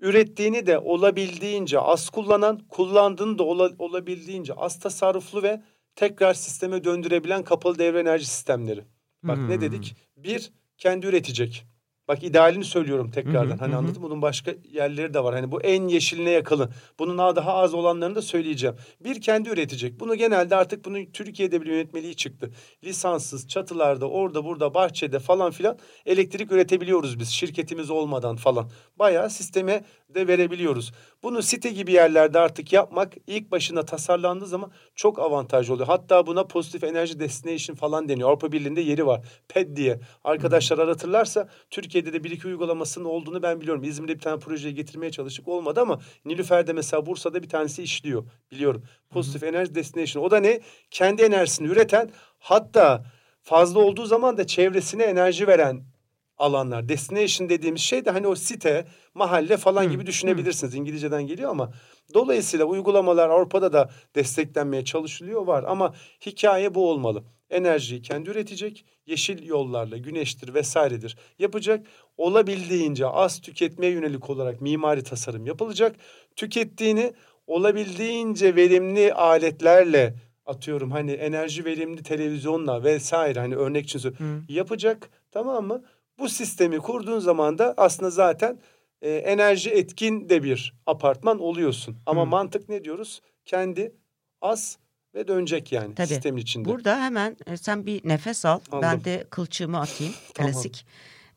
ürettiğini de olabildiğince az kullanan, kullandığını da ola- olabildiğince az tasarruflu ve tekrar sisteme döndürebilen kapalı devre enerji sistemleri. Bak ne Hmm. dedik? Bir, kendi üretecek. Bak idealini söylüyorum tekrardan. Hı hı, hani hı mı? Bunun başka yerleri de var. Hani bu en yeşiline yakın. Bunun daha daha az olanlarını da söyleyeceğim. Bir kendi üretecek. Bunu genelde artık bunun Türkiye'de bile yönetmeliği çıktı. Lisanssız çatılarda orada burada bahçede falan filan elektrik üretebiliyoruz biz şirketimiz olmadan falan. Bayağı sisteme de verebiliyoruz. Bunu site gibi yerlerde artık yapmak ilk başına tasarlandığı zaman çok avantajlı oluyor. Hatta buna pozitif enerji destination falan deniyor. Avrupa Birliği'nde yeri var. PED diye. Arkadaşlar aratırlarsa Türkiye'de de bir iki uygulamasının olduğunu ben biliyorum. İzmir'de bir tane projeyi getirmeye çalıştık olmadı ama Nilüfer'de mesela Bursa'da bir tanesi işliyor. Biliyorum. Pozitif enerji destination. O da ne? Kendi enerjisini üreten hatta fazla olduğu zaman da çevresine enerji veren alanlar. Destination dediğimiz şey de hani o site, mahalle falan gibi düşünebilirsiniz. İngilizceden geliyor ama dolayısıyla uygulamalar Avrupa'da da desteklenmeye çalışılıyor var ama hikaye bu olmalı. Enerjiyi kendi üretecek, yeşil yollarla, güneştir vesairedir yapacak. Olabildiğince az tüketmeye yönelik olarak mimari tasarım yapılacak. Tükettiğini olabildiğince verimli aletlerle atıyorum hani enerji verimli televizyonla vesaire hani örnek için söylüyorum. yapacak tamam mı? Bu sistemi kurduğun zaman da aslında zaten e, enerji etkin de bir apartman oluyorsun. Ama Hı. mantık ne diyoruz? Kendi az ve dönecek yani Tabii. sistemin içinde. Burada hemen e, sen bir nefes al. Ben Aldım. de kılçığımı atayım. Tamam. Klasik.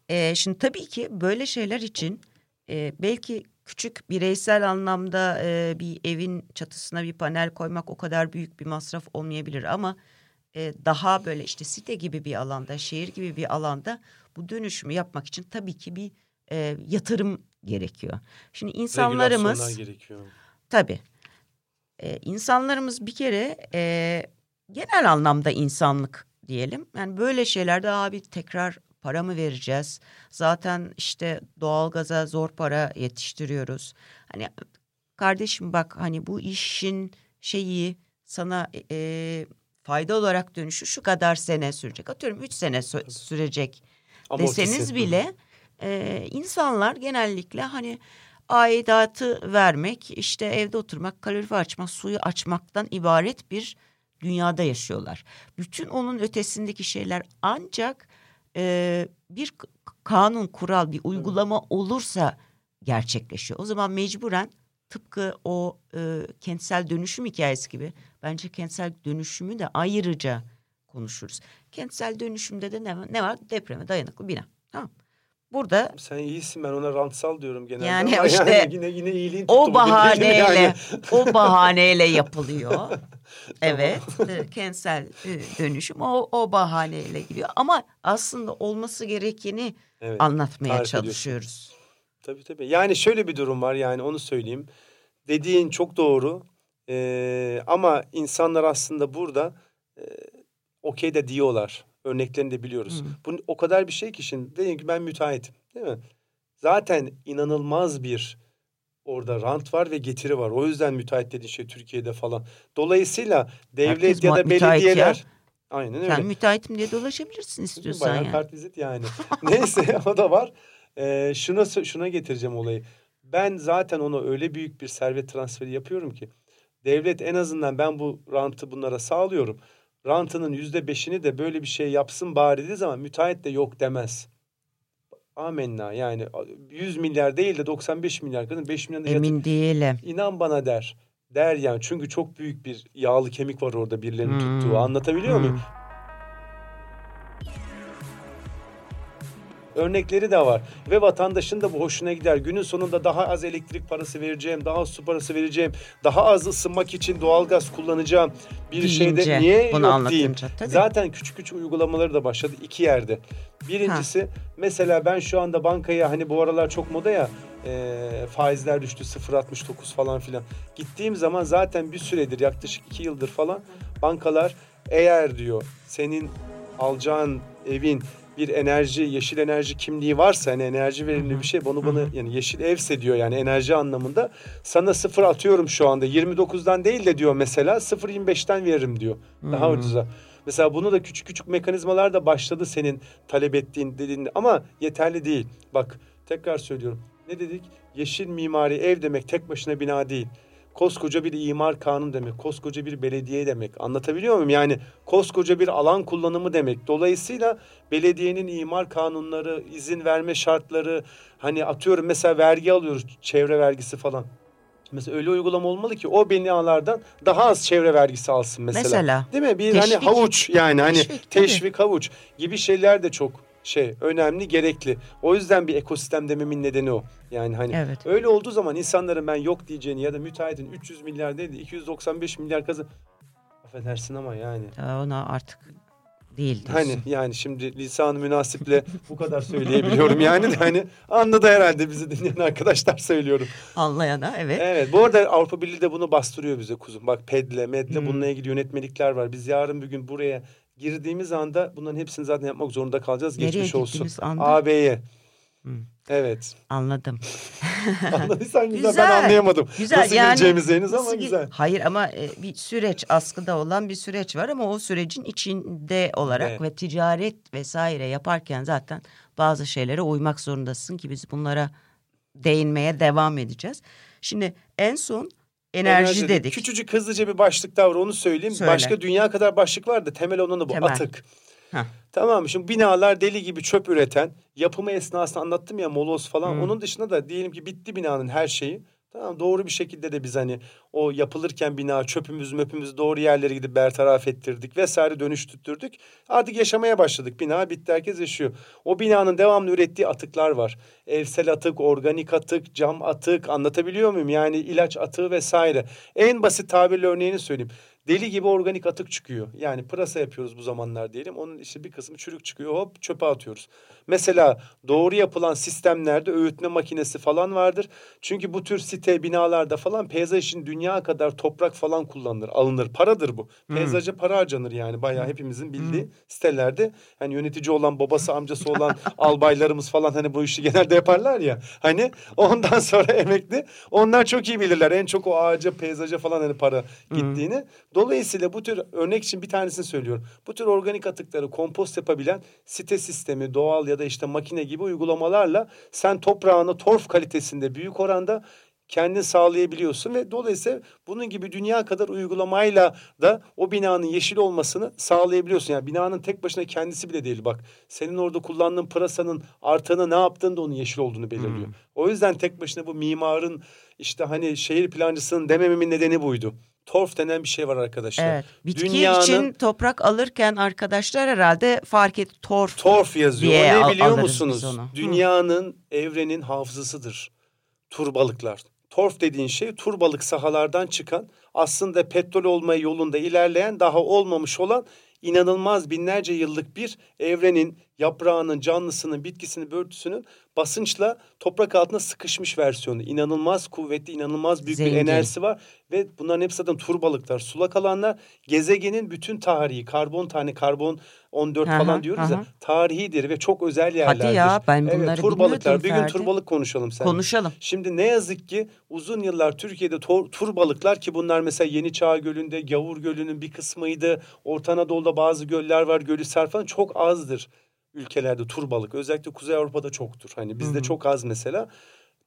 E, şimdi tabii ki böyle şeyler için e, belki küçük bireysel anlamda e, bir evin çatısına bir panel koymak o kadar büyük bir masraf olmayabilir ama e, daha böyle işte site gibi bir alanda, şehir gibi bir alanda bu dönüşümü yapmak için tabii ki bir e, yatırım gerekiyor. Şimdi insanlarımız gerekiyor. Tabii. Ee, insanlarımız bir kere e, genel anlamda insanlık diyelim. Yani böyle şeylerde abi tekrar para mı vereceğiz? Zaten işte doğalgaza zor para yetiştiriyoruz. Hani kardeşim bak hani bu işin şeyi sana e, fayda olarak dönüşü şu kadar sene sürecek. Atıyorum üç sene sü- sürecek Amortisi. deseniz bile e, insanlar genellikle hani aidatı vermek, işte evde oturmak, kalorifer açmak, suyu açmaktan ibaret bir dünyada yaşıyorlar. Bütün onun ötesindeki şeyler ancak e, bir kanun, kural, bir uygulama olursa gerçekleşiyor. O zaman mecburen tıpkı o e, kentsel dönüşüm hikayesi gibi bence kentsel dönüşümü de ayrıca konuşuruz. Kentsel dönüşümde de ne var? Ne var? Depreme dayanıklı bina. Tamam. Burada Sen iyisin ben ona rantsal diyorum genelde. Yani ama işte yani yine yine iyiliğin o bahaneyle Yani. o bahaneyle yapılıyor. Evet, e, kentsel e, dönüşüm o o bahaneyle gidiyor. Ama aslında olması gerekeni Evet. anlatmaya tarif ediyorsun. çalışıyoruz. Tabii tabii. Yani şöyle bir durum var yani onu söyleyeyim. Dediğin çok doğru. Ee, ama insanlar aslında burada e, okey de diyorlar. Örneklerini de biliyoruz. Hı. Bu o kadar bir şey ki şimdi diyelim ki ben müteahhitim değil mi? Zaten inanılmaz bir orada rant var ve getiri var. O yüzden müteahhit dediğin şey Türkiye'de falan. Dolayısıyla devlet Herkes ya da müteahhit ya. belediyeler Aynen öyle. Sen müteahhitim diye dolaşabilirsin istiyorsan Bayağı yani. kartvizit yani. Neyse o da var. Ee, şuna şuna getireceğim olayı. Ben zaten ona öyle büyük bir servet transferi yapıyorum ki devlet en azından ben bu rantı bunlara sağlıyorum. Rantının yüzde beşini de böyle bir şey yapsın bari dediği zaman müteahhit de yok demez. Amenna yani 100 milyar değil de 95 milyar kadın 5 milyon da Emin değilim. İnan bana der. Der yani çünkü çok büyük bir yağlı kemik var orada birilerinin Hmm. tuttuğu. Anlatabiliyor muyum? Örnekleri de var. Ve vatandaşın da bu hoşuna gider. Günün sonunda daha az elektrik parası vereceğim, daha az su parası vereceğim, daha az ısınmak için doğalgaz kullanacağım bir şeyde Deyince, niye bunu yok diyeyim. tabii. Zaten küçük küçük uygulamaları da başladı iki yerde. Birincisi mesela ben şu anda bankaya hani bu aralar çok moda ya e, faizler düştü 0.69 falan filan. Gittiğim zaman zaten bir süredir yaklaşık iki yıldır falan bankalar eğer diyor senin alacağın evin bir enerji, yeşil enerji kimliği varsa hani enerji verimli bir şey bunu bana yani yeşil evse diyor yani enerji anlamında sana sıfır atıyorum şu anda 29'dan değil de diyor mesela 0.25'ten veririm diyor daha ucuza. Mesela bunu da küçük küçük mekanizmalar da başladı senin talep ettiğin dediğin ama yeterli değil. Bak tekrar söylüyorum. Ne dedik? Yeşil mimari ev demek tek başına bina değil. Koskoca bir imar kanunu demek, koskoca bir belediye demek. Anlatabiliyor muyum? Yani koskoca bir alan kullanımı demek. Dolayısıyla belediyenin imar kanunları, izin verme şartları, hani atıyorum mesela vergi alıyoruz, çevre vergisi falan. Mesela öyle uygulama olmalı ki o binalardan daha az çevre vergisi alsın mesela. Mesela. Değil mi? Bir Teşvik. hani havuç yani hani Teşvik, teşvik havuç gibi şeyler de çok şey önemli, gerekli. O yüzden bir ekosistem dememin nedeni o. Yani hani Evet. öyle olduğu zaman insanların ben yok diyeceğini ya da müteahhitin 300 milyar değil de 295 milyar kazı affedersin ama yani ona artık değil diyorsun. Hani yani şimdi lisan-ı münasiple bu kadar söyleyebiliyorum yani de hani anladı herhalde bizi dinleyen arkadaşlar söylüyorum. Anlayana evet. Evet bu arada Avrupa Birliği de bunu bastırıyor bize kuzum. Bak PED'le, MED'le Hmm. bununla ilgili yönetmelikler var. Biz yarın bir gün buraya girdiğimiz anda bunların hepsini zaten yapmak zorunda kalacağız. Nereye Geçmiş olsun. anda? AB'ye. Evet. Anladım. Anladıysan güzel. Güzel. Ben anlayamadım. Güzel Nasıl yani. gireceğimizi henüz ama güzel. Hayır ama e, bir süreç askıda olan bir süreç var ama o sürecin içinde olarak Evet. ve ticaret vesaire yaparken zaten bazı şeylere uymak zorundasın ki biz bunlara değinmeye devam edeceğiz. Şimdi en son enerji, dedik. Küçücük hızlıca bir başlık daha var onu söyleyeyim. Söyle. Başka dünya kadar başlık var da temel olanı bu Temel. atık. Heh. Tamam mı? Şimdi binalar deli gibi çöp üreten, yapımı esnasında anlattım ya moloz falan. Hmm. Onun dışında da diyelim ki bitti binanın her şeyi. Tamam doğru bir şekilde de biz hani o yapılırken bina çöpümüz möpümüz doğru yerlere gidip bertaraf ettirdik vesaire dönüştürttürdük. Artık yaşamaya başladık. Bina bitti herkes yaşıyor. O binanın devamlı ürettiği atıklar var. Evsel atık, organik atık, cam atık anlatabiliyor muyum? Yani ilaç atığı vesaire. En basit tabirle örneğini söyleyeyim. Deli gibi organik atık çıkıyor. Yani pırasa yapıyoruz bu zamanlar diyelim. Onun işte bir kısmı çürük çıkıyor. Hop çöpe atıyoruz. Mesela doğru yapılan sistemlerde öğütme makinesi falan vardır. Çünkü bu tür site binalarda falan peyzaj için dünya kadar toprak falan kullanılır. Alınır. Paradır bu. Peyzaja para harcanır yani. Bayağı hepimizin bildiği sitelerde. Hani yönetici olan babası amcası olan albaylarımız falan hani bu işi genelde yaparlar ya. Hani ondan sonra emekli. Onlar çok iyi bilirler. En çok o ağaca, peyzaja falan hani para gittiğini. Dolayısıyla bu tür örnek için bir tanesini söylüyorum. Bu tür organik atıkları kompost yapabilen site sistemi, doğal ya da işte makine gibi uygulamalarla sen toprağını torf kalitesinde büyük oranda kendin sağlayabiliyorsun ve dolayısıyla bunun gibi dünya kadar uygulamayla da o binanın yeşil olmasını sağlayabiliyorsun. Yani binanın tek başına kendisi bile değil bak. Senin orada kullandığın pırasanın artanı ne yaptığında onun yeşil olduğunu belirliyor. Hmm. O yüzden tek başına bu mimarın işte hani şehir plancısının demememin nedeni buydu. Torf denen bir şey var arkadaşlar. Evet. Bitki Dünyanın- için toprak alırken arkadaşlar herhalde fark et torf. Torf yazıyor. diye al- ne biliyor musunuz? onu. Hı. Dünyanın, evrenin hafızasıdır. Turbalıklar. Torf dediğin şey turbalık sahalardan çıkan aslında petrol olma yolunda ilerleyen daha olmamış olan inanılmaz binlerce yıllık bir evrenin yaprağının, canlısının, bitkisinin, börtüsünün basınçla toprak altına sıkışmış versiyonu. İnanılmaz kuvvetli, inanılmaz büyük Zengin. bir enerjisi var ve bunların hepsi zaten turbalıklar, sulak alanlar. Gezegenin bütün tarihi, karbon tane karbon 14 Hı falan diyoruz hı ya, tarihidir ve çok özel yerlerdir. Hadi ya ben bunları evet, turbalıklar. Bir gün Ferdi. turbalık konuşalım sen. Konuşalım. Şimdi ne yazık ki uzun yıllar Türkiye'de tor- tur balıklar ki bunlar mesela Yeni Çağ Gölü'nde, Gavur Gölü'nün bir kısmıydı. Orta Anadolu'da bazı göller var, Gölhisar falan çok azdır ülkelerde tur balık. Özellikle Kuzey Avrupa'da çoktur. Hani bizde çok az mesela.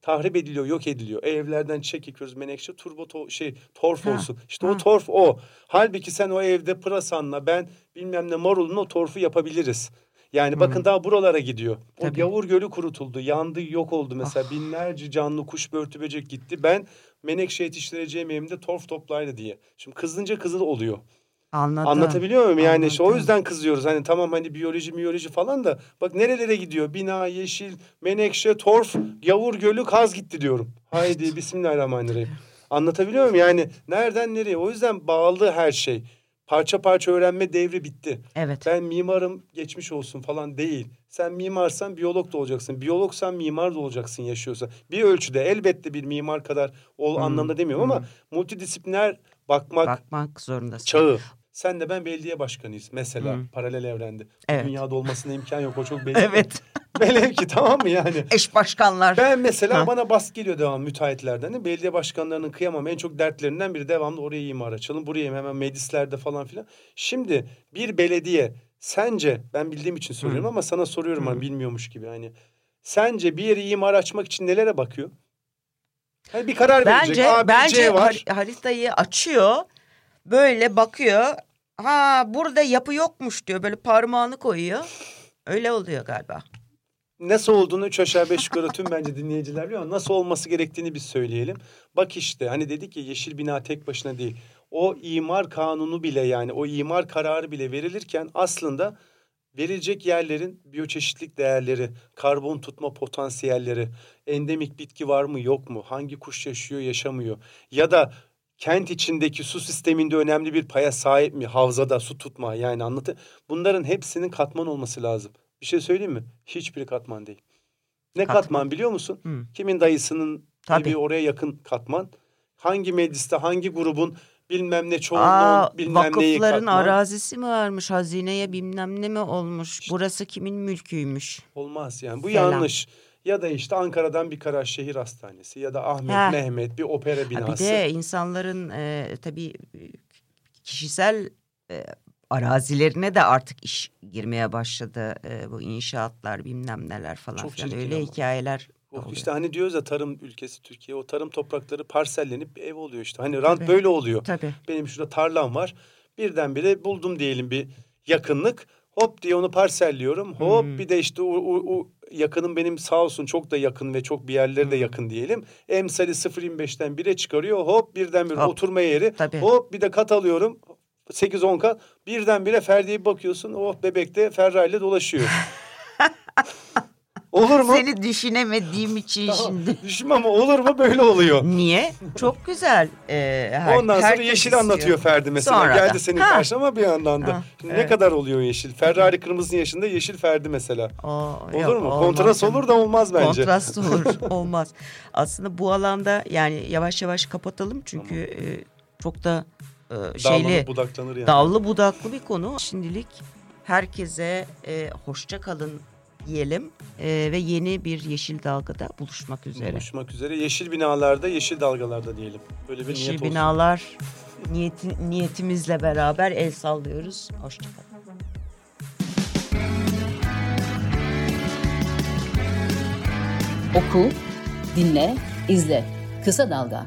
Tahrip ediliyor, yok ediliyor. Evlerden çekiyoruz menekşe, turbo to- şey torf Ha, olsun. İşte ha. o torf o. Halbuki sen o evde pırasanla ben bilmem ne marulun o torfu yapabiliriz. Yani bakın daha buralara gidiyor. O Tabii. Gavur Gölü kurutuldu. Yandı, yok oldu mesela. Ah. Binlerce canlı kuş börtü böcek gitti. Ben menekşe yetiştireceğim evimde torf toplaydı diye. Şimdi kızınca kızıl oluyor. Anladım. Anlatabiliyor muyum? Yani işte o Anladım. yüzden kızıyoruz. Hani tamam hani biyoloji miyoloji falan da bak nerelere gidiyor? Bina, yeşil, menekşe, torf, Gavur Gölü, kaz gitti diyorum. Haydi bismillahirrahmanirrahim. Anlatabiliyor muyum? Yani nereden nereye? O yüzden bağlı her şey. Parça parça öğrenme devri bitti. Evet. Ben mimarım geçmiş olsun falan değil. Sen mimarsan biyolog da olacaksın. Biyologsan mimar da olacaksın yaşıyorsa. Bir ölçüde elbette bir mimar kadar ol Hmm, anlamda demiyorum ama multidisipliner bakmak Bakmak zorundasın. çağı. Sen de ben belediye başkanıyız mesela Hı. paralel evrende. Evet. Dünyada olmasına imkan yok o çok belli. Evet. Velev ki tamam mı yani? Eş başkanlar. Ben mesela Ha. bana baskı geliyor devam müteahhitlerden. de. Belediye başkanlarının kıyamam en çok dertlerinden biri devamlı oraya imar açalım. Buraya hemen meclislerde falan filan. Şimdi bir belediye sence ben bildiğim için soruyorum Hı. ama sana soruyorum Hı. hani bilmiyormuş gibi hani. Sence bir yeri imar açmak için nelere bakıyor? Hani bir karar verecek. Bence A, B, bence C var. har- haritayı açıyor. Böyle bakıyor. Ha burada yapı yokmuş diyor. Böyle parmağını koyuyor. Öyle oluyor galiba. Nasıl olduğunu üç aşağı beş yukarı tüm bence dinleyiciler biliyor nasıl olması gerektiğini biz söyleyelim. Bak işte hani dedik ya yeşil bina tek başına değil. O imar kanunu bile yani o imar kararı bile verilirken aslında verilecek yerlerin biyoçeşitlik değerleri, karbon tutma potansiyelleri, endemik bitki var mı yok mu, hangi kuş yaşıyor yaşamıyor ya da kent içindeki su sisteminde önemli bir paya sahip mi havzada su tutma yani anlatı bunların hepsinin katman olması lazım. Bir şey söyleyeyim mi? Hiçbiri katman değil. Ne Katman. katman, biliyor musun? Hı. Kimin dayısının Tabii. evi oraya yakın katman. Hangi mecliste hangi grubun bilmem ne çoğunluğun Aa, bilmem neyi katman. arazisi mi varmış? Hazineye bilmem ne mi olmuş? Burası kimin mülküymüş? Olmaz yani. Bu Falan. yanlış. Ya da işte Ankara'dan bir Karaş Şehir Hastanesi ya da Ahmet Ha. Mehmet bir opera Ha, binası. bir de insanların e, tabii kişisel e, arazilerine de artık iş girmeye başladı. E, bu inşaatlar bilmem neler falan Çok filan. Öyle ama. hikayeler oluyor. işte hani diyoruz ya tarım ülkesi Türkiye o tarım toprakları parsellenip ev oluyor işte. Hani rant Tabii. böyle oluyor. Tabii. Benim şurada tarlam var. Birdenbire buldum diyelim bir yakınlık. Hop diye onu parselliyorum. Hop Hmm. bir de işte o, o, o yakınım benim sağ olsun çok da yakın ve çok bir yerleri Hmm. de yakın diyelim. Emsali 0.25'ten 1'e çıkarıyor. Hop birdenbire Hop. oturma yeri. Tabii. Hop bir de kat alıyorum. 8-10 kat. Birdenbire Ferdi'ye bir bakıyorsun. Oh bebek de Ferrari ile dolaşıyor. Olur mu? Seni düşünemediğim için Tamam. şimdi. Düşün ama olur mu böyle oluyor. Niye? Çok güzel. E, her- Ondan sonra yeşil istiyor. anlatıyor Ferdi mesela. Sonra da. Geldi senin Ha. karşına ama bir yandan da. Ha, Şimdi ne evet. kadar oluyor yeşil? Ferrari kırmızının yaşında yeşil Ferdi mesela. O, Olur yok, mu? olmaz Kontrast olur da olmaz bence. Kontrast olur. Olmaz. Aslında bu alanda yani yavaş yavaş kapatalım. Çünkü e, çok da e, şeyli Dallanıp budaklanır yani. dallı budaklı bir konu. Şimdilik herkese e, hoşça kalın diyelim E, ve yeni bir yeşil dalgada buluşmak üzere. Buluşmak üzere. Yeşil binalarda, yeşil dalgalarda diyelim. Böyle bir yeşil niyet olsun. binalar niyeti, niyetimizle beraber el sallıyoruz. Hoşça kalın. Oku, dinle, izle. Kısa Dalga.